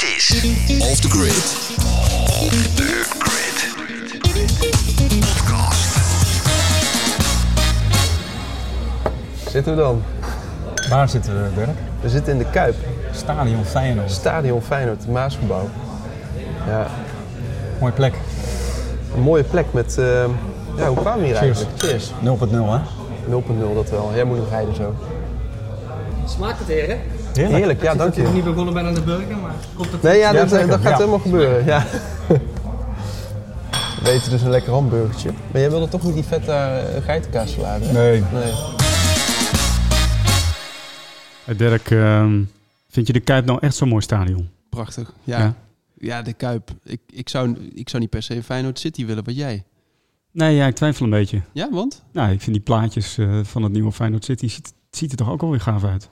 Dit is Off the Grid. Off the Grid. Podcast. Zitten we dan? Waar zitten we, Dirk? We zitten in de Kuip. Stadion Feyenoord. Stadion Feyenoord, het Maasgebouw. Ja, Mooie plek. een mooie plek met... eh, ja, hoe kwamen we hier Cheers. eigenlijk? Cheers. 0.0 hè? 0.0, dat wel. Jij moet nog rijden zo. Smaakt het heren? Heerlijk, ja, Ik dank je. ik niet begonnen ben aan de burger, maar komt het Nee, ja, Ja, dat, dat gaat ja. helemaal gebeuren. Ja. We eten dus een lekker hamburgertje. Maar jij wilde toch niet die vette uh, geitenkaas salade? hè? Nee. Nee. Eh, Dirk, ehm, vind je de Kuip nou echt zo'n mooi stadion? Prachtig. Ja, Ja. ja. de Kuip. Ik, ik, zou, ik zou niet per se Feyenoord City willen. Wat jij? Nee, ja, ik twijfel een beetje. Ja, want? Nou, ik vind die plaatjes eh, van het nieuwe Feyenoord City, ziet, ziet er toch ook alweer gaaf uit.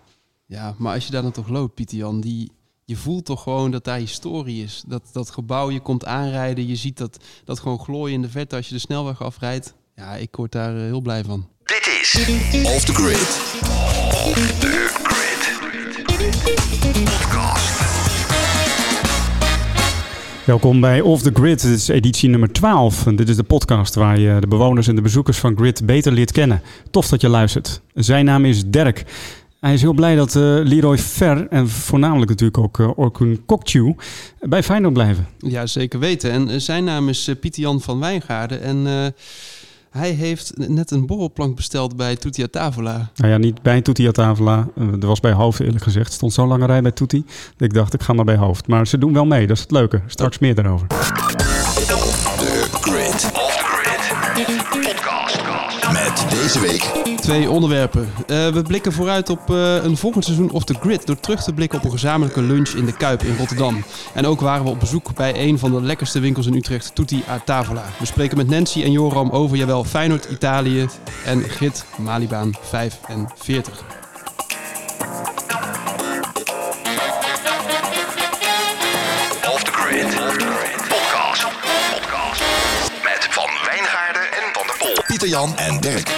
Ja, maar als je daar dan toch loopt, Pieter Jan, die, je voelt toch gewoon dat daar historie is. Dat, dat gebouw, je komt aanrijden, je ziet dat, dat gewoon glooien in de verte als je de snelweg afrijdt. Ja, ik word daar eh, heel blij van. Dit is Off the Grid. Off the Grid. Podcast. Welkom bij Off the Grid, dit is editie nummer 12. En dit is de podcast waar je de bewoners en de bezoekers van Grid beter leert kennen. Tof dat je luistert. Zijn naam is Dirk. Hij is heel blij dat eh, Leroy Fer en voornamelijk natuurlijk ook uh, Orkun Kokchu bij Feyenoord blijven. Ja, zeker weten. En eh, zijn naam is eh, Pieter Jan van Wijngaarden. En eh, hij heeft net een borrelplank besteld bij Tutia Tavola. Nou ja, niet bij Toetie Tavola. Uh, er was bij Hoofd eerlijk gezegd. Er stond zo'n lange rij bij Toetie. Dat ik dacht, ik ga maar bij Hoofd. Maar ze doen wel mee, dat is het leuke. Straks meer daarover. The Grid. Met deze week Twee onderwerpen. Uh, we blikken vooruit op uh, een volgend seizoen of The Grid door terug te blikken op een gezamenlijke lunch in de Kuip in Rotterdam. En ook waren we op bezoek bij een van de lekkerste winkels in Utrecht, Tutti a Tavola. We spreken met Nancy en Joram over, jawel, Feyenoord Italië en Grid Malibaan 45. Pieter Jan en Dirk.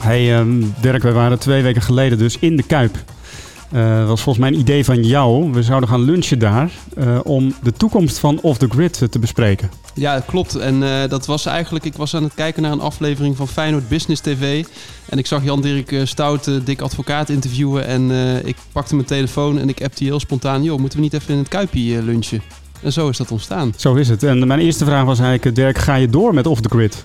Hey um, Dirk, wij waren twee weken geleden dus in de Kuip. Uh, dat was volgens mij een idee van jou. We zouden gaan lunchen daar uh, om de toekomst van Off the Grid te bespreken. Ja, klopt. En uh, dat was eigenlijk, ik was aan het kijken naar een aflevering van Feyenoord Business TV. En ik zag Jan-Dirk Stout, dik advocaat, interviewen. En ik pakte mijn telefoon en ik appte heel spontaan... joh, moeten we niet even in het Kuipje lunchen? En zo is dat ontstaan. Zo is het. En mijn eerste vraag was eigenlijk... Dirk, ga je door met Off the Grid?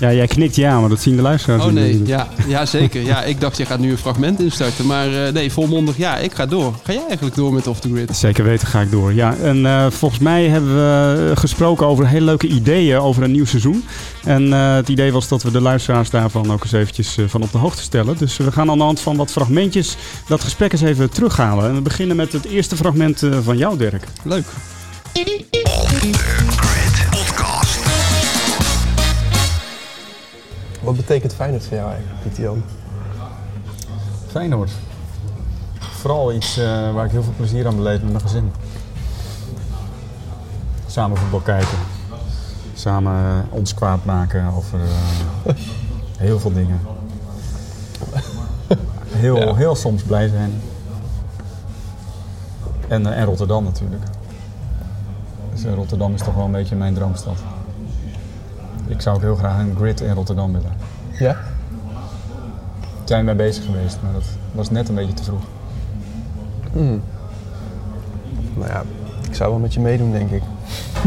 Ja, jij knikt ja, maar dat zien de luisteraars Oh nee, niet. ja, ja zeker. Ja, ik dacht je gaat nu een fragment instarten. Maar uh, nee, volmondig ja, ik ga door. Ga jij eigenlijk door met Off The Grid? Zeker weten ga ik door, ja. En uh, volgens mij hebben we gesproken over hele leuke ideeën over een nieuw seizoen. En uh, het idee was dat we de luisteraars daarvan ook eens eventjes van op de hoogte stellen. Dus we gaan aan de hand van wat fragmentjes dat gesprek eens even terughalen. En we beginnen met het eerste fragment van jou, Dirk. Leuk. Wat betekent Feyenoord voor jou eigenlijk, Pieter Jan? Feyenoord. Vooral iets uh, waar ik heel veel plezier aan beleef met mijn gezin. Samen voetbal kijken. Samen uh, ons kwaad maken over uh, heel veel dingen. Heel, ja. heel soms blij zijn. En, en Rotterdam natuurlijk. Dus Rotterdam is toch wel een beetje mijn droomstad. Ik zou ook heel graag een grid in Rotterdam willen. Ja? Zijn we mee bezig geweest, maar dat was net een beetje te vroeg. Hmm. Nou ja, ik zou wel met je meedoen, denk ik.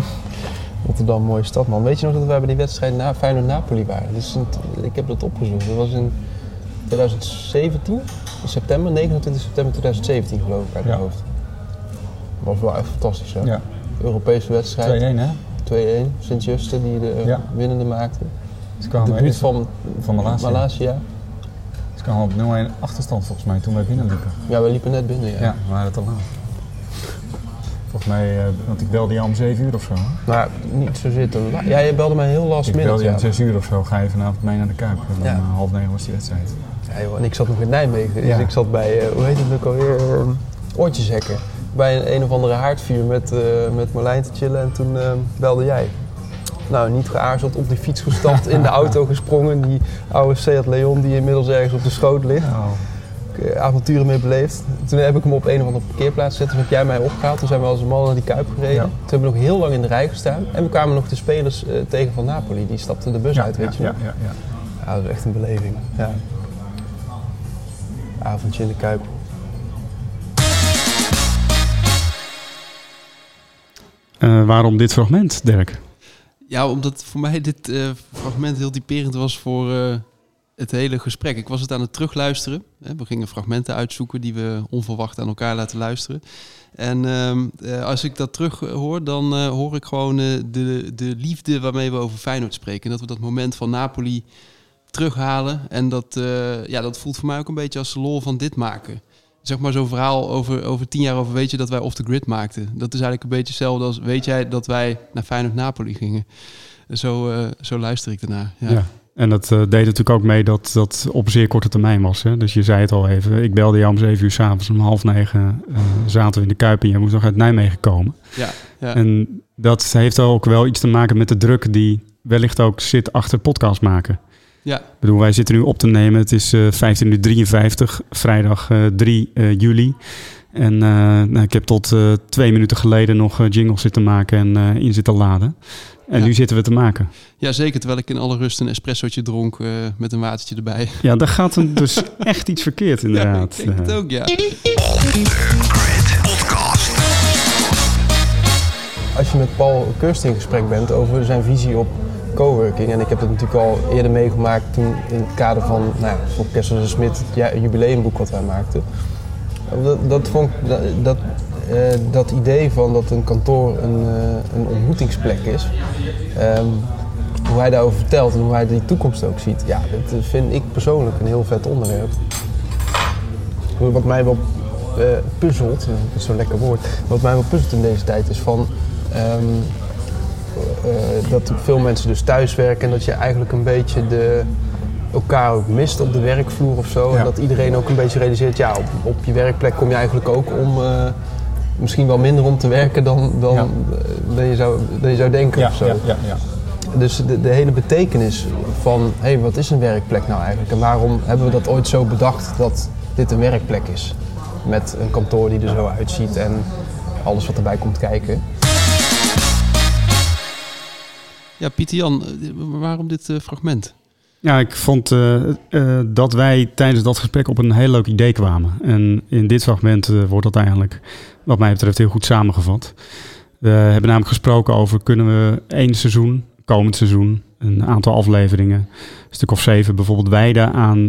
Rotterdam, mooie stad, man. Weet je nog dat wij bij die wedstrijd na Feyenoord-Napoli waren? Dus ik heb dat opgezocht. Dat was in 2017, in september, 29 september 2017 geloof ik uit mijn Ja. hoofd. Dat was wel echt fantastisch, hè? Ja. Europese wedstrijd. 2-1 hè? 2-1, Sint-Juste die de uh, Ja. winnende maakte. Ze De kwamen buurt eerst van van Malasia. Malasia. Ze kwamen op 0-1 achterstand volgens mij toen wij binnenliepen. Ja, we liepen net binnen, ja. Ja, we waren te laat. Volgens mij, uh, want ik belde jou om 7 uur of zo. Nou, niet te laat. Ja, je belde mij heel last Ik belde je Ja. om 6 uur of zo, ga je vanavond mee naar de Kuip. En dan Ja. uh, half negen was die wedstrijd. Ja, joh, en ik zat nog in Nijmegen. Dus Ja. ik zat bij, eh, hoe heet het ook alweer? Uh, oortjeshekken. Bij een, een of andere haardvuur met, eh, met Marlijn te chillen. En toen eh, belde jij. Nou, niet geaarzeld, op die fiets gestapt, in de auto gesprongen. Die oude Seat Leon die inmiddels ergens op de schoot ligt. Oh. eh, avonturen mee beleefd. Toen heb ik hem op een of andere parkeerplaats gezet. Toen heb jij mij opgehaald. Toen zijn we als een man naar die Kuip gereden. Ja. Toen hebben we nog heel lang in de rij gestaan. En we kwamen nog de spelers tegen van Napoli. Die stapten de bus uit, weet je ja, ja, ja. Ja, dat is echt een beleving. Ja. Avondje in de Kuip. Waarom dit fragment, Dirk? Ja, omdat voor mij dit eh, fragment heel typerend was voor eh, het hele gesprek. Ik was het aan het terugluisteren. We gingen fragmenten uitzoeken die we onverwacht aan elkaar laten luisteren. En ehm, eh, als ik dat terug hoor, dan eh, hoor ik gewoon eh, de, de liefde waarmee we over Feyenoord spreken. En dat we dat moment van Napoli terughalen. En dat, eh, ja, dat voelt voor mij ook een beetje als de lol van dit maken. Zeg maar zo'n verhaal over, over tien jaar over weet je dat wij off the grid maakten. Dat is eigenlijk een beetje hetzelfde als weet jij dat wij naar Feyenoord Napoli gingen. Zo, eh, zo luister ik ernaar. Ja. Ja. En dat eh, deed natuurlijk ook mee dat dat op zeer korte termijn was. Hè? Dus je zei het al even. Ik belde jou om zeven uur s'avonds. Om half negen eh, zaten we in de Kuip en je moest nog uit Nijmegen komen. Ja, ja. En dat heeft ook wel iets te maken met de druk die wellicht ook zit achter podcast maken. Ja. Ik bedoel, wij zitten nu op te nemen. Het is eh 15 uur 53, vrijdag eh 3 eh, juli. En eh, nou, ik heb tot eh, twee minuten geleden nog jingles zitten maken en eh, in zitten laden. En Ja. nu zitten we te maken. ja, zeker. Terwijl ik in alle rust een espressootje dronk eh, met een watertje erbij. Ja, daar gaat er dus echt iets verkeerd inderdaad. Ja, ik denk het ook, ja. Grid Podcast. Als je met Paul Kirst in gesprek bent over zijn visie op coworking. En ik heb het natuurlijk al eerder meegemaakt toen in het kader van, nou Kessels en Smit, het jubileumboek wat wij maakten. Dat, dat, vond, dat, dat, eh, dat idee van dat een kantoor een, eh, een ontmoetingsplek is, ehm, hoe hij daarover vertelt en hoe hij die toekomst ook ziet, ja, dat vind ik persoonlijk een heel vet onderwerp. Wat mij wel eh, puzzelt, dat is zo'n lekker woord, wat mij wel puzzelt in deze tijd is van ehm, eh, dat veel mensen dus thuiswerken en dat je eigenlijk een beetje de, elkaar ook mist op de werkvloer of zo. Ja. En dat iedereen ook een beetje realiseert, ja, op, op je werkplek kom je eigenlijk ook om eh, misschien wel minder om te werken dan, dan, Ja. eh, dan, je, zou, dan je zou denken Ja, of zo. ja, ja, ja. Dus de, de hele betekenis van, hé, hey, wat is een werkplek nou eigenlijk? En waarom hebben we dat ooit zo bedacht dat dit een werkplek is? Met een kantoor die er zo uitziet en alles wat erbij komt kijken. Ja, Pieter Jan, eh, waarom dit eh, fragment? Ja, ik vond eh, dat wij tijdens dat gesprek op een heel leuk idee kwamen. En in dit fragment wordt dat eigenlijk, wat mij betreft, heel goed samengevat. We hebben namelijk gesproken over kunnen we één seizoen, komend seizoen, een aantal afleveringen, een stuk of zeven bijvoorbeeld, wijden aan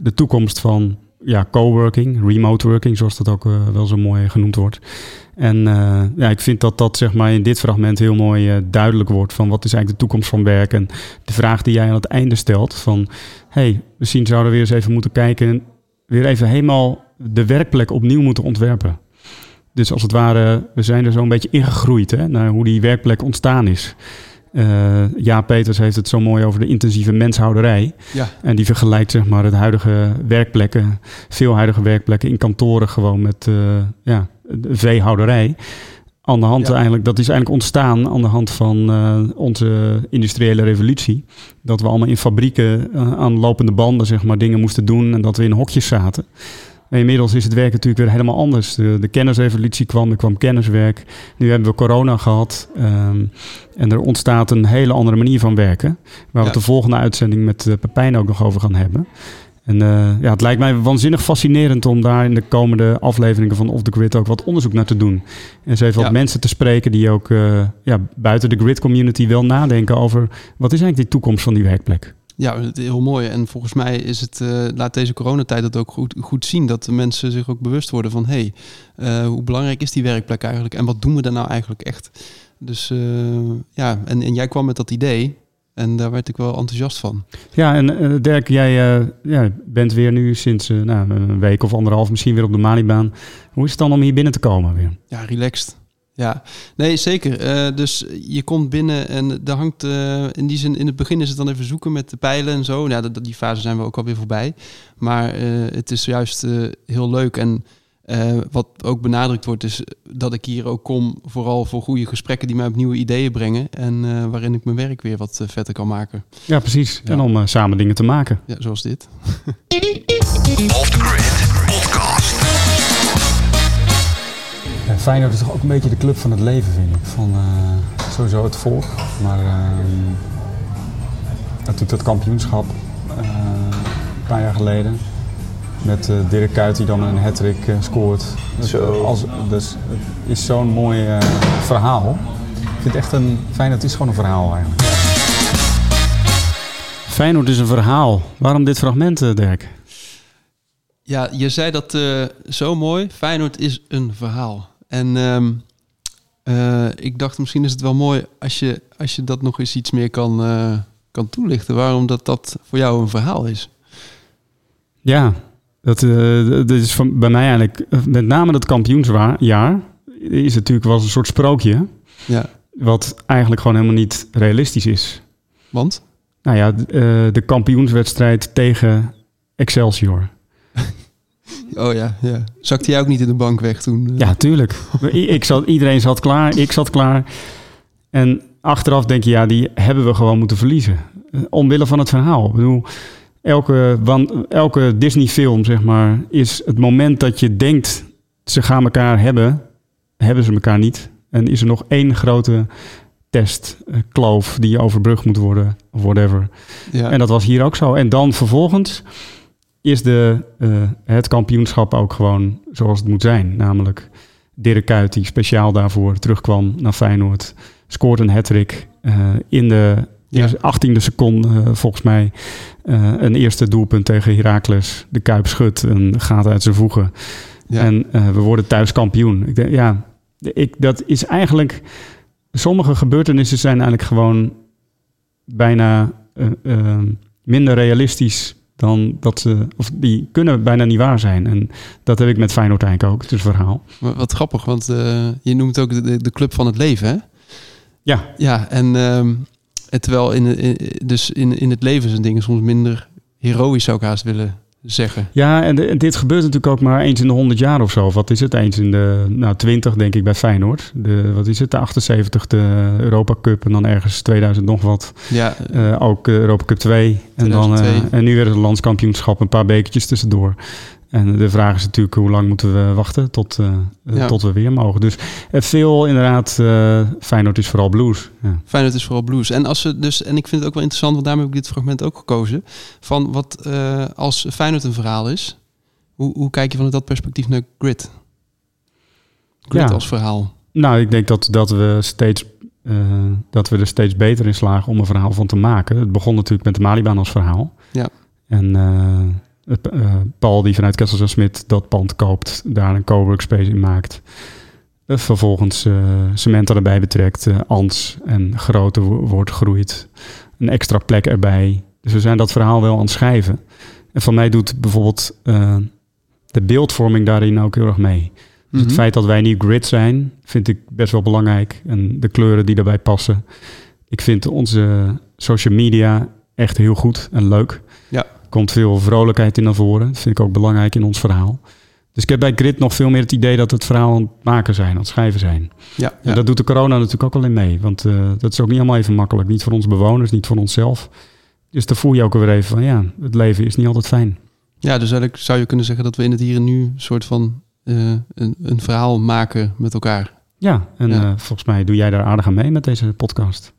de toekomst van ja, coworking, remote working, zoals dat ook eh, wel zo mooi genoemd wordt. En eh, ja, ik vind dat dat zeg maar in dit fragment heel mooi eh, duidelijk wordt van wat is eigenlijk de toekomst van werk. En de vraag die jij aan het einde stelt van, hey, misschien zouden we eens even moeten kijken, en weer even helemaal de werkplek opnieuw moeten ontwerpen. Dus als het ware, we zijn er zo'n beetje ingegroeid hè, naar hoe die werkplek ontstaan is. Eh ja, Peters heeft het zo mooi over de intensieve menshouderij. Ja, En die vergelijkt zeg maar het huidige werkplekken, veel huidige werkplekken in kantoren gewoon met eh, ja, de veehouderij. Aan de hand Ja. eigenlijk, dat is eigenlijk ontstaan aan de hand van eh, onze industriële revolutie. Dat we allemaal in fabrieken aan lopende banden zeg maar dingen moesten doen en dat we in hokjes zaten. En inmiddels is het werk natuurlijk weer helemaal anders. De, de kennisrevolutie kwam, er kwam kenniswerk. Nu hebben we corona gehad. ehm, en er ontstaat een hele andere manier van werken. Waar we Ja. het de volgende uitzending met uh, Pepijn ook nog over gaan hebben. En eh, ja, het lijkt mij waanzinnig fascinerend om daar in de komende afleveringen van Off the Grid ook wat onderzoek naar te doen. En eens even Ja. wat mensen te spreken die ook eh, ja, buiten de grid community wel nadenken over wat is eigenlijk die toekomst van die werkplek. Ja heel mooi. En volgens mij is het, eh, laat deze coronatijd dat ook goed, goed zien. Dat de mensen zich ook bewust worden van... hé, hey, eh, hoe belangrijk is die werkplek eigenlijk? En wat doen we daar nou eigenlijk echt? Dus eh, ja, en, en jij kwam met dat idee. En daar werd ik wel enthousiast van. Ja, en Dirk, jij ja, bent weer nu sinds nou, een week of anderhalf misschien weer op de Malibaan. Hoe is het dan om hier binnen te komen weer? Ja, relaxed. Ja, nee, zeker. Eh, dus je komt binnen en er hangt eh, in die zin, in het begin is het dan even zoeken met de pijlen en zo. Ja, dat, die fase zijn we ook alweer voorbij. Maar eh, het is juist eh, heel leuk. En eh, wat ook benadrukt wordt, is dat ik hier ook kom vooral voor goede gesprekken die mij op nieuwe ideeën brengen. En eh, waarin ik mijn werk weer wat vetter kan maken. Ja, precies. Ja. En om samen dingen te maken. Ja, zoals dit. Off the Grid Podcast. Ja, Feyenoord is toch ook een beetje de club van het leven, vind ik. Van eh, sowieso het volk. Maar ehm, natuurlijk dat kampioenschap eh, een paar jaar geleden. Met eh, Dirk Kuyt die dan een hat-trick scoort. Dus, Zo. als, dus het is zo'n mooi verhaal. Ik vind het echt een... Feyenoord is gewoon een verhaal eigenlijk. Feyenoord is een verhaal. Waarom dit fragment, Dirk? Ja, je zei dat eh, zo mooi. Feyenoord is een verhaal. En ehm, eh, ik dacht misschien is het wel mooi als je, als je dat nog eens iets meer kan, eh, kan toelichten. Waarom dat, dat voor jou een verhaal is. Ja, dat, eh, dat is van, bij mij eigenlijk... Met name dat kampioensjaar is natuurlijk wel een soort sprookje. Ja, Wat eigenlijk gewoon helemaal niet realistisch is. want? Nou ja, d- eh, de kampioenswedstrijd tegen Excelsior. Oh ja, ja. Zakte jij ook niet in de bank weg toen? eh? Ja, tuurlijk. Ik zat, iedereen zat klaar, ik zat klaar. En achteraf denk je, ja, die hebben we gewoon moeten verliezen. Eh, Omwille van het verhaal. Ik bedoel, elke, wan- elke Disney-film, zeg maar, is het moment dat je denkt ze gaan elkaar hebben, hebben ze elkaar niet. En is er nog één grote test, eh, kloof die overbrugd moet worden, of whatever. Ja. En dat was hier ook zo. En dan vervolgens is de, eh, het kampioenschap ook gewoon zoals het moet zijn. Namelijk Dirk Kuyt die speciaal daarvoor terugkwam naar Feyenoord. Scoort een hat-trick eh, in de Ja. eerste 18e seconde eh, volgens mij. een eerste doelpunt tegen Heracles. De Kuip schudt en gaat uit zijn voegen. Ja. En we worden thuis kampioen. Ik denk, ja, ik, dat is eigenlijk... Sommige gebeurtenissen zijn eigenlijk gewoon bijna minder realistisch dan dat ze... Of die kunnen bijna niet waar zijn. En dat heb ik met Feyenoord eigenlijk ook. Het is een verhaal. Wat grappig, want eh, je noemt ook de, de, club van het leven, hè? Ja, Ja, en, ehm, en terwijl in, in, dus in, in het leven zijn dingen soms minder heroïs zou ik haast willen zeggen. Ja, en, de- en dit gebeurt natuurlijk ook maar eens in de 100 jaar of zo. Wat is het? Eens in de nou, 20, denk ik, bij Feyenoord. De, wat is het? De 78, de Europa Cup. En dan ergens 2000 nog wat. Ja, Eh, ook Europa Cup 2. En, dan, eh, 2002. en nu weer het landskampioenschap. Een paar bekertjes tussendoor. En de vraag is natuurlijk hoe lang moeten we wachten tot, eh, eh, Ja. tot we weer mogen. Dus eh, veel inderdaad. eh Feyenoord is vooral blues. Ja. Feyenoord is vooral blues. En, als ze dus, en ik vind het ook wel interessant, want daarom heb ik dit fragment ook gekozen. Van wat als Feyenoord een verhaal is, hoe, hoe kijk je vanuit dat perspectief naar grit? Grit Ja. als verhaal. Nou, ik denk dat, dat, we steeds, dat we er steeds beter in slagen om een verhaal van te maken. Het begon natuurlijk met de Malibaan als verhaal. Ja. En eh, Paul die vanuit Kessels Smit dat pand koopt, daar een cowork space in maakt. Eh, vervolgens cement erbij betrekt, Ans en groter wo- wordt groeit. Een extra plek erbij. Dus we zijn dat verhaal wel aan het schrijven. En van mij doet bijvoorbeeld de beeldvorming daarin ook heel erg mee. Dus het Mhm. feit dat wij niet grid zijn, vind ik best wel belangrijk. En de kleuren die daarbij passen. Ik vind onze social media echt heel goed en leuk. Er komt veel vrolijkheid in naar voren. Dat vind ik ook belangrijk in ons verhaal. Dus ik heb bij Grid nog veel meer het idee dat we het verhaal aan het maken zijn, aan het schrijven zijn. Ja, En ja. dat doet de corona natuurlijk ook al in mee. Want eh, dat is ook niet allemaal even makkelijk. Niet voor onze bewoners, niet voor onszelf. Dus dan voel je ook weer even van ja, het leven is niet altijd fijn. ja, dus eigenlijk zou je kunnen zeggen dat we in het hier en nu een soort van eh, een, een verhaal maken met elkaar. Ja, en Ja. eh, volgens mij doe jij daar aardig aan mee met deze podcast.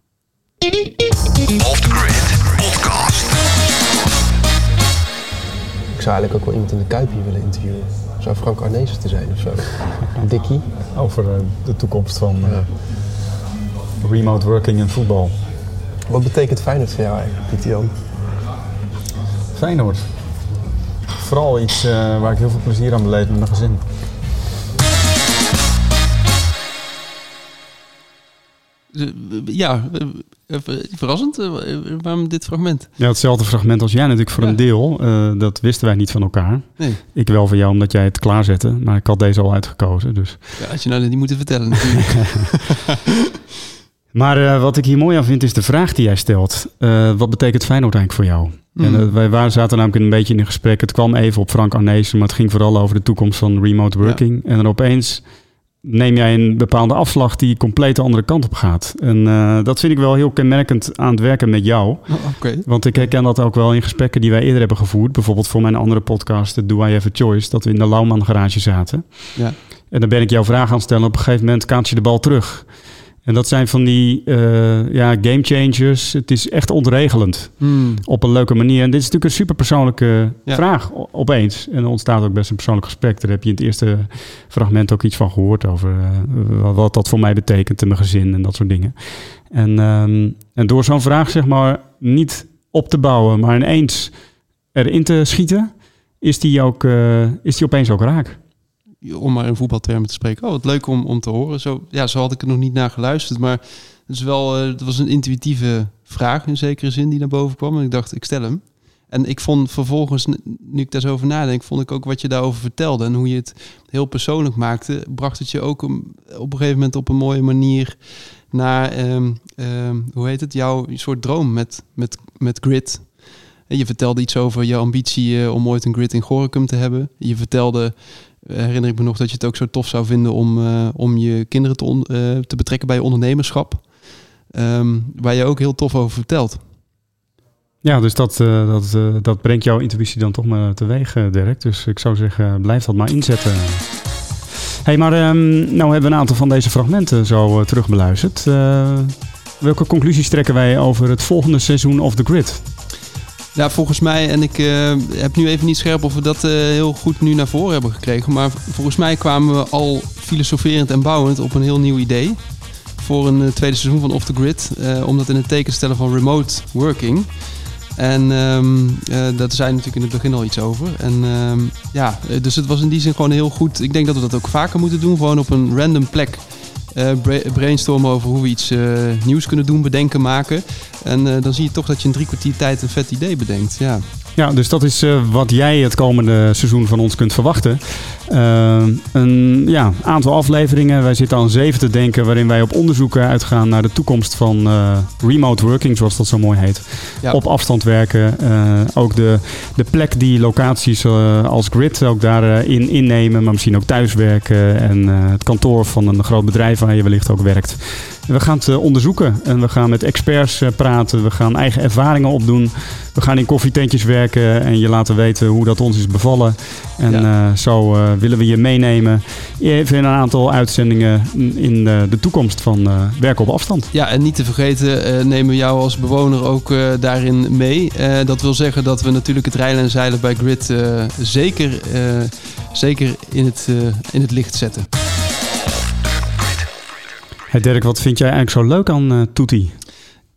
Off the Grid zou eigenlijk ook wel iemand in de Kuip hier willen interviewen. Zou Frank Arnezen te zijn of zo? Dikkie? Over eh, de toekomst van eh, remote working en voetbal. Wat betekent Feyenoord voor jou eigenlijk, Pieter Jan? Feyenoord. Vooral iets eh, waar ik heel veel plezier aan beleef met mijn gezin. Ja, eh, eh, verrassend. eh, waarom dit fragment? Ja, hetzelfde fragment als jij natuurlijk voor Ja. een deel. Eh, dat wisten wij niet van elkaar. Nee, Ik wel van jou omdat jij het klaarzette. Maar ik had deze al uitgekozen. Dus. ja, had je nou niet moeten vertellen natuurlijk. Maar eh, wat ik hier mooi aan vind is de vraag die jij stelt. Eh, wat betekent Feyenoord eigenlijk voor jou? Hmm. En, eh, wij waren, zaten namelijk een beetje in een gesprek. Het kwam even op Frank Arnezen. Maar het ging vooral over de toekomst van remote working. En dan opeens neem jij een bepaalde afslag die compleet de andere kant op gaat. En eh, dat vind ik wel heel kenmerkend aan het werken met jou. Oh. Want ik herken dat ook wel in gesprekken die wij eerder hebben gevoerd. Bijvoorbeeld voor mijn andere podcast, de Do I Have a Choice, dat we in de Lauwman garage zaten. Ja. En dan ben ik jouw vraag aan het stellen. Op een gegeven moment kaart je de bal terug. En dat zijn van die eh, ja, game changers. Het is echt ontregelend Hmm. op een leuke manier. En dit is natuurlijk een super persoonlijke Ja. vraag opeens. En er ontstaat ook best een persoonlijk gesprek. Daar heb je in het eerste fragment ook iets van gehoord over eh, wat, wat dat voor mij betekent in mijn gezin en dat soort dingen. En, ehm, en door zo'n vraag zeg maar niet op te bouwen, maar ineens erin te schieten, is die, ook, eh, is die opeens ook raak. Om maar in voetbaltermen te spreken. Oh, wat leuk om, om te horen. Zo, ja, zo had ik er nog niet naar geluisterd. Maar het, is wel, het was een intuïtieve vraag in zekere zin die naar boven kwam. En ik dacht, ik stel hem. En ik vond vervolgens, nu ik daar zo over nadenk, vond ik ook wat je daarover vertelde. En hoe je het heel persoonlijk maakte, bracht het je ook op een gegeven moment op een mooie manier naar, ehm, ehm, hoe heet het, jouw soort droom met, met, met grid. En je vertelde iets over je ambitie eh, om ooit een grid in Gorinchem te hebben. Je vertelde herinner ik me nog dat je het ook zo tof zou vinden om, eh, om je kinderen te, eh, te betrekken bij ondernemerschap. Ehm, waar je ook heel tof over vertelt. Ja, dus dat, eh, dat, dat brengt jouw intuïtie dan toch maar teweeg, Dirk. Dus ik zou zeggen, blijf dat maar inzetten. hey, maar ehm, nou hebben we een aantal van deze fragmenten zo terugbeluisterd. Welke conclusies trekken wij over het volgende seizoen of The Grid? Ja, volgens mij, en ik uh, heb nu even niet scherp of we dat uh, heel goed nu naar voren hebben gekregen. Maar volgens mij kwamen we al filosoferend en bouwend op een heel nieuw idee. Voor een uh, tweede seizoen van Off the Grid. om dat in het teken te stellen van remote working. En um, daar zei natuurlijk in het begin al iets over. En um, ja, dus het was in die zin gewoon heel goed. Ik denk dat we dat ook vaker moeten doen. Gewoon op een random plek uh, brainstormen over hoe we iets uh, nieuws kunnen doen, bedenken, maken. En uh, dan zie je toch dat je in drie kwartier tijd een vet idee bedenkt. Ja, ja dus dat is uh, wat jij het komende seizoen van ons kunt verwachten. een ja, aantal afleveringen. Wij zitten aan zeven te denken, waarin wij op onderzoeken uitgaan naar de toekomst van remote working, zoals dat zo mooi heet. Ja. Op afstand werken. ook de, de plek die locaties als grid ook daarin innemen, maar misschien ook thuiswerken en het kantoor van een groot bedrijf waar je wellicht ook werkt. We gaan het uh, onderzoeken en we gaan met experts uh, praten. We gaan eigen ervaringen opdoen. We gaan in koffietentjes werken en je laten weten hoe dat ons is bevallen. En ja. uh, zo willen we je meenemen even in een aantal uitzendingen in de toekomst van werken op afstand. Ja, en niet te vergeten nemen we jou als bewoner ook daarin mee. dat wil zeggen dat we natuurlijk het rijden en zeilen bij Grid zeker, zeker in, het, in het licht zetten. Hey Dirk, wat vind jij eigenlijk zo leuk aan uh, Toetie?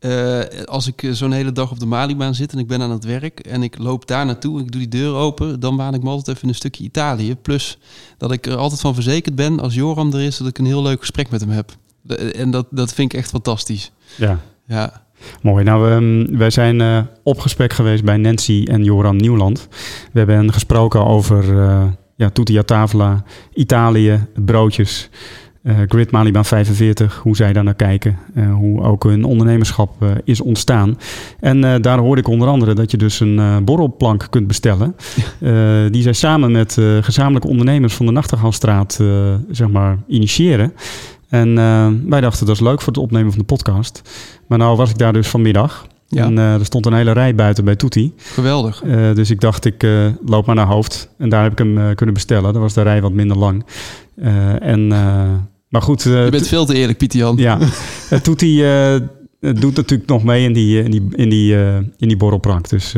Uh, als ik zo'n hele dag op de Malibaan zit en ik ben aan het werk en ik loop daar naartoe, ik doe die deur open, dan waan ik me altijd even een stukje Italië. Plus dat ik er altijd van verzekerd ben, als Joram er is, dat ik een heel leuk gesprek met hem heb. De, en dat, dat vind ik echt fantastisch. Ja. Ja. Mooi. Nou, um, wij zijn uh, op gesprek geweest bij Nancy en Joram Nieuwland. We hebben gesproken over uh, ja, Tutti Tavola, Italië, broodjes. Uh, Grid Malibaan 45, hoe zij daar naar kijken. Uh, hoe ook hun ondernemerschap uh, is ontstaan. En daar hoorde ik onder andere dat je dus een borrelplank kunt bestellen. die zij samen met gezamenlijke ondernemers van de Nachtegaalstraat zeg maar, initiëren. En wij dachten dat is leuk voor het opnemen van de podcast. Maar nou was ik daar dus vanmiddag. Ja. En er stond een hele rij buiten bij Toetie. Geweldig. dus ik dacht, ik loop maar naar hoofd. En daar heb ik hem kunnen bestellen. Daar was de rij wat minder lang. En... Maar goed. Uh, je bent veel te eerlijk, Pieter Jan. Ja. uh, doet hij doet natuurlijk nog mee in die, in die, in die, in die borrelprank. Dus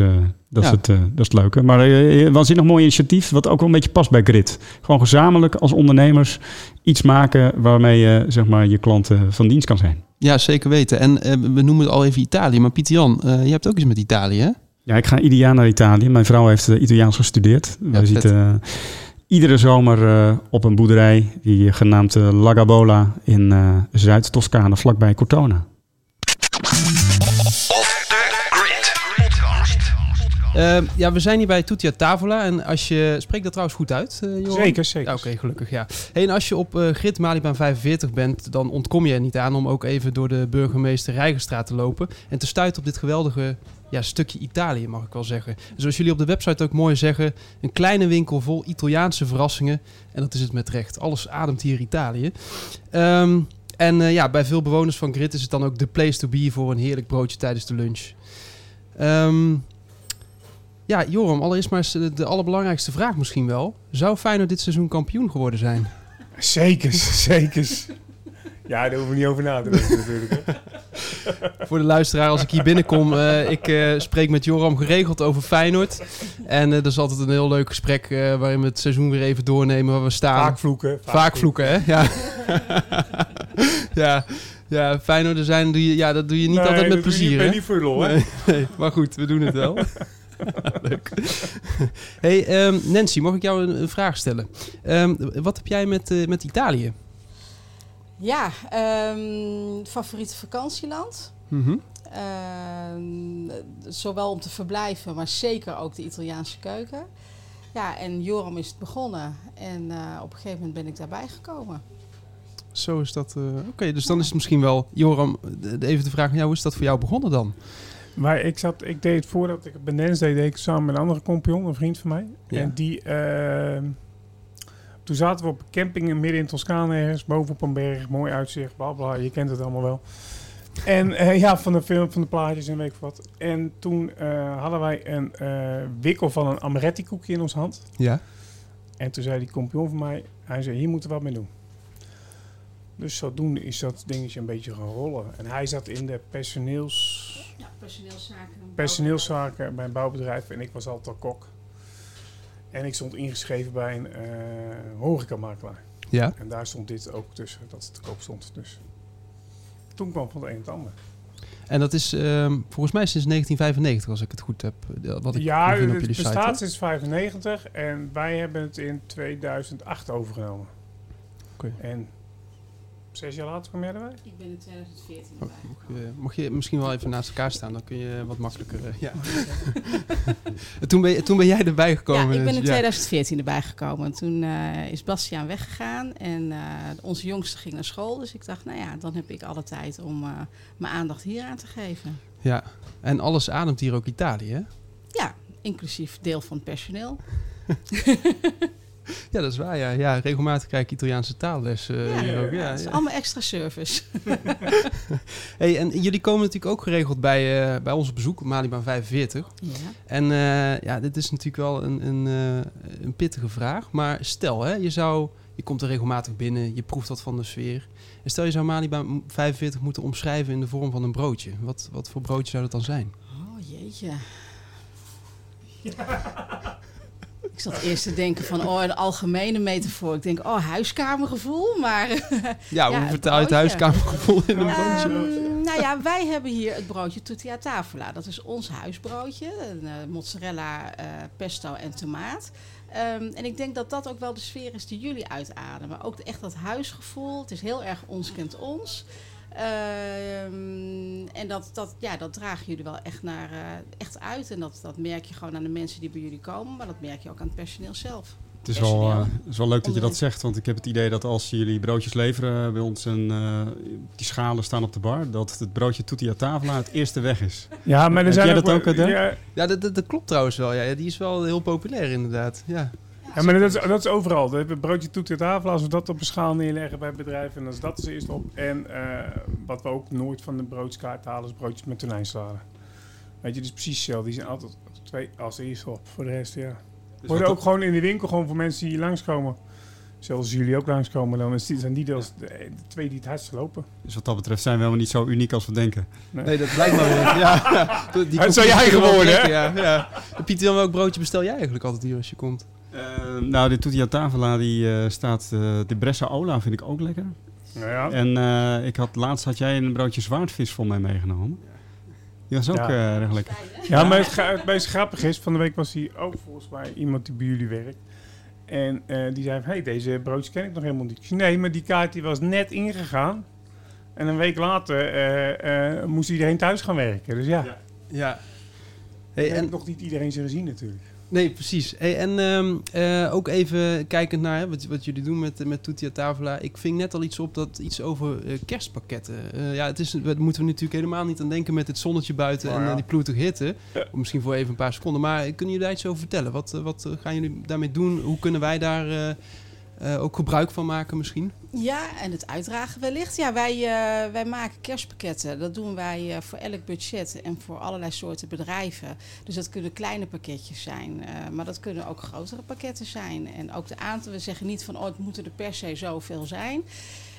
dat, ja. is het, dat is het leuke. Maar uh, een mooi initiatief, wat ook wel een beetje past bij Grid. Gewoon gezamenlijk als ondernemers iets maken waarmee je zeg maar, je klanten van dienst kan zijn. Ja, zeker weten. En we noemen het al even Italië. Maar Pieter Jan, je hebt ook iets met Italië, hè? Ja, ik ga ieder jaar naar Italië. Mijn vrouw heeft Italiaans gestudeerd. Ja, We zitten iedere zomer uh, op een boerderij die genaamd uh, La Gabola in uh, Zuid-Toscane, vlakbij Cortona. Uh, ja, we zijn hier bij Tutti a Tavola. En als je... Spreekt dat trouwens goed uit, uh, Zeker, zeker. Oké, okay, gelukkig, ja. Hey, en als je op uh, Grid Malibaan 45 bent, dan ontkom je er niet aan om ook even door de burgemeester Rijgenstraat te lopen. En te stuiten op dit geweldige ja, stukje Italië, mag ik wel zeggen. Zoals jullie op de website ook mooi zeggen, een kleine winkel vol Italiaanse verrassingen. En dat is het met recht. Alles ademt hier Italië. Ehm, en eh, ja, bij veel bewoners van Grit is het dan ook de place to be voor een heerlijk broodje tijdens de lunch. Ehm, ja, Joram, allereerst maar de allerbelangrijkste vraag misschien wel. Zou Feyenoord dit seizoen kampioen geworden zijn? Zeker, zeker. Ja, daar hoeven we niet over na te denken natuurlijk. Voor de luisteraar, als ik hier binnenkom, eh, ik eh, spreek met Joram geregeld over Feyenoord. En eh dat is altijd een heel leuk gesprek waarin we het seizoen weer even doornemen waar we staan. Vaak vloeken. Vaak vloeken, hè? Ja. ja. Ja, Feyenoord zijn, doe je, ja, dat doe je niet Nee, altijd met plezier, Ik ben niet voor lol, hè? Nee, nee, maar goed, we doen het wel. Leuk. hey, ehm, Nancy, mag ik jou een, een vraag stellen? Ehm, wat heb jij met, met Italië? Ja, ehm, favoriete vakantieland. Mhm. Ehm, zowel om te verblijven, maar zeker ook de Italiaanse keuken. Ja, en Joram is het begonnen. En eh, op een gegeven moment ben ik daarbij gekomen. Zo is dat. eh, Oké, dus dan is het misschien wel. Joram, even de vraag aan jou: hoe is dat voor jou begonnen dan? Maar ik, zat, ik deed het voordat ik bij Nens deed, deed ik samen met een andere compagnon, een vriend van mij. Ja. En die, ehm, toen zaten we op een camping in midden in Toscane ergens, boven op een berg, mooi uitzicht, bla bla, je kent het allemaal wel. En eh, ja, van de film, van de plaatjes en weet ik wat. En toen eh, hadden wij een eh, wikkel van een amaretti koekje in ons hand. Ja. En toen zei die compagnon van mij, hij zei, hier moeten we wat mee doen. Dus zodoende is dat dingetje een beetje gaan rollen. En hij zat in de personeels Ja, personeelszaken. personeelszaken bij een bouwbedrijf en ik was altijd al kok. En ik stond ingeschreven bij een eh horecamakelaar. Ja. En daar stond dit ook tussen, dat het te koop stond. Dus toen kwam van het een het ander. En dat is ehm, volgens mij sinds 1995, als ik het goed heb. eh, Wat ik ja, het op jullie bestaat site. sinds 95 en wij hebben het in 2008 overgenomen. Oké. En zes jaar later kwam jij erbij? Ik ben in 2014 Oh, erbij. Mag je, mag je misschien wel even naast elkaar staan, dan kun je wat makkelijker. eh, ja. toen, ben je, toen ben jij erbij gekomen. Ja, ik ben in dus, 2014 erbij gekomen. Toen eh, is Bastiaan weggegaan en eh, onze jongste ging naar school. Dus ik dacht, nou ja, dan heb ik alle tijd om eh, mijn aandacht hier aan te geven. Ja, en alles ademt hier ook Italië, hè? Ja, inclusief deel van het personeel. Ja, dat is waar. Ja, ja regelmatig krijg ik Italiaanse taalles eh, ja, hier ook. Ja, dat is ja. allemaal extra service. Hey, en jullie komen natuurlijk ook geregeld bij, eh, bij ons op bezoek, Malibaan 45. ja. En eh, ja, dit is natuurlijk wel een, een, eh, een pittige vraag. Maar stel, hè, je, zou, je komt er regelmatig binnen, je proeft wat van de sfeer. En stel je zou Malibaan 45 moeten omschrijven in de vorm van een broodje. Wat, wat voor broodje zou dat dan zijn? Oh jeetje. Ik zat eerst te denken van, oh, een algemene metafoor. Ik denk, oh, huiskamergevoel, maar... Ja, Ja, hoe een vertaal je het broodje. huiskamergevoel in een broodje? Ehm, nou ja, wij hebben hier het broodje tutti a tavola. Dat is ons huisbroodje. Een, eh, mozzarella, eh, pesto en tomaat. Ehm, en ik denk dat dat ook wel de sfeer is die jullie uitademen. Ook echt dat huisgevoel. Het is heel erg ons kent ons. Ehm, en dat, dat, ja, dat dragen jullie wel echt, naar, eh, echt uit. En dat, dat merk je gewoon aan de mensen die bij jullie komen. Maar dat merk je ook aan het personeel zelf. Het is wel, eh, het is wel leuk dat je dat zegt, want ik heb het idee dat als jullie broodjes leveren bij ons en eh, die schalen staan op de bar, dat het broodje tutti a tavola het eerste weg is. Ja, maar er Heb zijn jij ook dat ook, ja, Ja, dat, dat, dat klopt trouwens wel. Ja, Die is wel heel populair inderdaad. Ja. Ja, maar dat is, dat is overal. Het broodje toet de tafel, als we dat op een schaal neerleggen bij bedrijven, en als dat is eerst op. En eh, wat we ook nooit van de broodskaart halen, is broodjes met tonijnsalade. Weet je, dus precies hetzelfde. Die zijn altijd twee als eerste op. Voor de rest, ja. Dus Worden ook gewoon in de winkel, gewoon voor mensen die hier langskomen. Zoals jullie ook langskomen, dan is zijn die deels de, de twee die het hardst lopen. Dus wat dat betreft zijn we helemaal niet zo uniek als we denken. Nee, dat blijkt maar weer. Ja, die Het is conclusie zo jij geworden, hè? Ja, ja. Pieter, dan welk broodje bestel jij eigenlijk altijd hier als je komt? Eh, nou, de tutti a tavola die eh, staat, eh, de Bressa Ola vind ik ook lekker. Ja. En eh, ik had, laatst had jij een broodje zwaardvis voor mij meegenomen. Die was ook Ja. eh, erg lekker. Ja, maar het, het meest grappige is, van de week was hier ook volgens mij iemand die bij jullie werkt. En eh, die zei, hey, deze broodjes ken ik nog helemaal niet. Nee, maar die kaart die was net ingegaan. En een week later eh, eh, moest iedereen thuis gaan werken. Dus ja, Ja. hey, en, nog niet iedereen ze gezien natuurlijk. Nee, precies. Hey, en ehm, eh, ook even kijkend naar hè, wat, wat jullie doen met, met Tutia Tavola. Ik ving net al iets op dat iets over eh, kerstpakketten. Eh, ja, het is, daar moeten we natuurlijk helemaal niet aan denken met het zonnetje buiten Nou en ja. die ploetige hitte. Misschien voor even een paar seconden. Maar kunnen jullie daar iets over vertellen? Wat, wat gaan jullie daarmee doen? Hoe kunnen wij daar eh, ook gebruik van maken misschien? Ja, en het uitdragen wellicht. Ja, wij, eh, wij maken kerstpakketten. Dat doen wij eh, voor elk budget en voor allerlei soorten bedrijven. Dus dat kunnen kleine pakketjes zijn, maar dat kunnen ook grotere pakketten zijn. En ook de aantal, we zeggen niet van, oh, het moeten er per se zoveel zijn.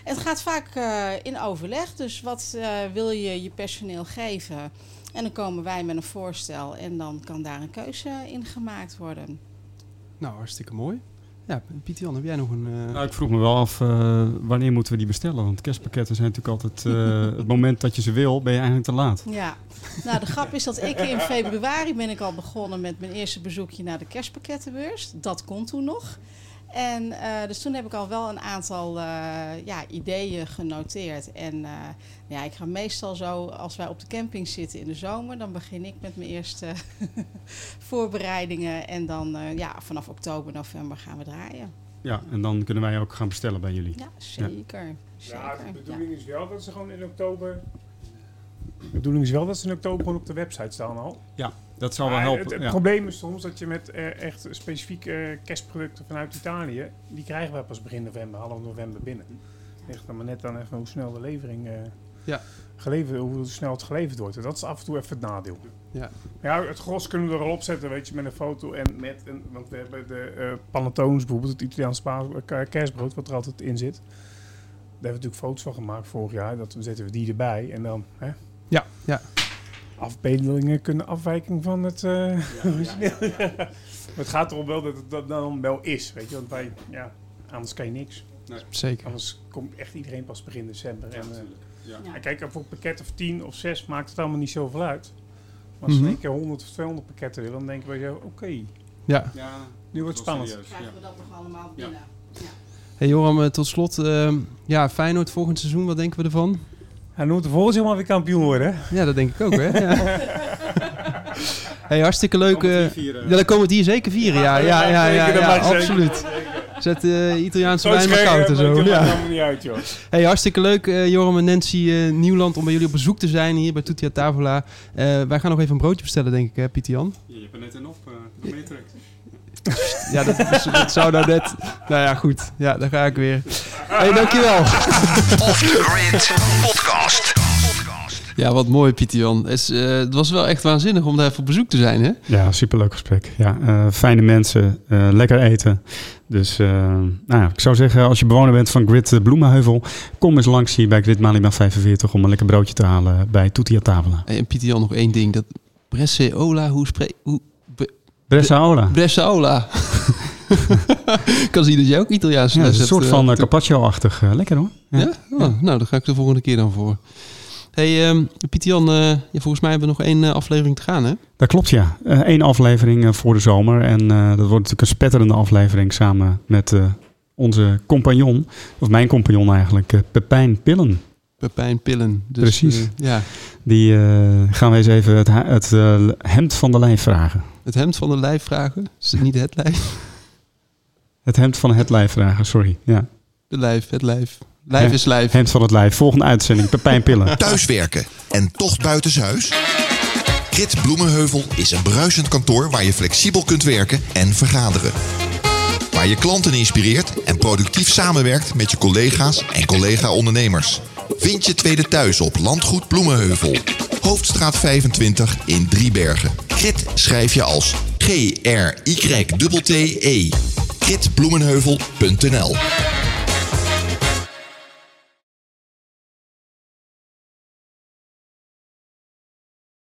Het gaat vaak in overleg. Dus wat wil je je personeel geven? En dan komen wij met een voorstel en dan kan daar een keuze in gemaakt worden. Nou, hartstikke mooi. Ja, Pieter Jan, heb jij nog een... eh, Nou, ik vroeg me wel af, eh, wanneer moeten we die bestellen? Want kerstpakketten zijn natuurlijk altijd... eh, het moment dat je ze wil, ben je eigenlijk te laat. Ja, nou de grap is dat ik in februari ben ik al begonnen met mijn eerste bezoekje naar de kerstpakkettenbeurs. Dat kon toen nog. En eh, dus toen heb ik al wel een aantal eh, ja, ideeën genoteerd. En eh, ja, ik ga meestal zo, als wij op de camping zitten in de zomer, dan begin ik met mijn eerste voorbereidingen. En dan eh, ja, vanaf oktober, november gaan we draaien. Ja, en dan kunnen wij ook gaan bestellen bij jullie. Ja, zeker. zeker. Ja, de ja. bedoeling is wel dat ze gewoon in oktober... De bedoeling is wel dat ze in oktober op de website staan al. Dat zal wel helpen. Het, het ja. probleem is soms dat je met eh, echt specifieke eh, kerstproducten vanuit Italië... die krijgen we pas begin november, half november binnen. Ligt dan maar net aan even hoe snel de levering... eh, Ja. geleverd, hoe snel het geleverd wordt. En dat is af en toe even het nadeel. Ja. Ja, het gros kunnen we er al op zetten, weet je, met een foto en met een... Want we hebben de eh panettones, bijvoorbeeld het Italiaans kerstbrood, wat er altijd in zit. Daar hebben we natuurlijk foto's van gemaakt vorig jaar. Dat zetten we die erbij en dan... Hè, Ja, ja. afbeeldingen kunnen afwijking van het eh, origineel. Maar het gaat erom wel dat het dat dan wel is, weet je. Want wij, ja, anders kan je niks. Zeker. Anders komt echt iedereen pas begin december. En, eh, Ja. en kijk, voor een pakket of 10 of 6 maakt het allemaal niet zoveel uit. Maar als we Mhm. een keer 100 of 200 pakketten willen, dan denken we, ja, oké, Ja. nu wordt het spannend. Krijgen we dat nog allemaal binnen? Hey Joram, eh, tot slot. ehm, ja, Feyenoord volgend seizoen, wat denken we ervan? Hij moet volgens helemaal weer kampioen worden. hè? Ja, dat denk ik ook, hè? Ja. hey, hartstikke leuk. eh, ja, dan komen we het hier zeker vieren. Ja, ja, ja, ja, ja, absoluut. Zet uh, Italiaanse wijn maar koud en zo. het Ja. helemaal niet uit, joh. Hey, hartstikke leuk, eh, Joram en Nancy eh, Nieuwland, om bij jullie op bezoek te zijn hier bij Tutia Tavola. Eh, wij gaan nog even een broodje bestellen, denk ik, hè, Pieter Jan? Je hebt er net een op, uh, meetrekt. Ja, dat, is- dat zou nou net... Nou ja, goed. Ja, daar ga ik weer. Hey, dankjewel. Off the Grid Podcast. Ja, wat mooi, Pieter Jan. Het, is, eh, het was wel echt waanzinnig om daar even op bezoek te zijn, hè? Ja, superleuk gesprek. Ja, eh, fijne mensen, eh, lekker eten. Dus nou ja, ik zou zeggen, als je bewoner bent van Grid Bloemenheuvel, kom eens langs hier bij Grid Malima 45 om een lekker broodje te halen bij Tutia Tavola. En Pieter Jan, nog één ding. Dat Bresseola, hoe spreek... Hoe. Bresseola. ik kan zien dat jij ook Italiaans Ja, les een soort van te- carpaccio-achtig. lekker hoor. Ja? Oh, nou, daar ga ik de volgende keer dan voor. Hey, ehm Pieter Jan, eh, ja, volgens mij hebben we nog één eh, aflevering te gaan, hè? Dat klopt, ja. Eén aflevering eh, voor de zomer. En dat wordt natuurlijk een spetterende aflevering samen met onze compagnon, of mijn compagnon eigenlijk, Pepijn Pillen. Pepijn Pillen. Dus, Precies. ja, Die gaan we eens even het, het hemd van de lijf vragen. het hemd van de lijf vragen. Is het niet het lijf? Het hemd van het lijf vragen, sorry. Ja. De lijf, het lijf. Lijf is lijf. Hemd van het lijf. Volgende uitzending, Pepijn Pillen. Thuiswerken en toch buitenshuis? Grit Bloemenheuvel is een bruisend kantoor waar je flexibel kunt werken en vergaderen. Waar je klanten inspireert en productief samenwerkt met je collega's en collega-ondernemers. Vind je tweede thuis op Landgoed Bloemenheuvel. Hoofdstraat 25 in Driebergen. Grit schrijf je als G-R-Y-T-T-E. Gritbloemenheuvel.nl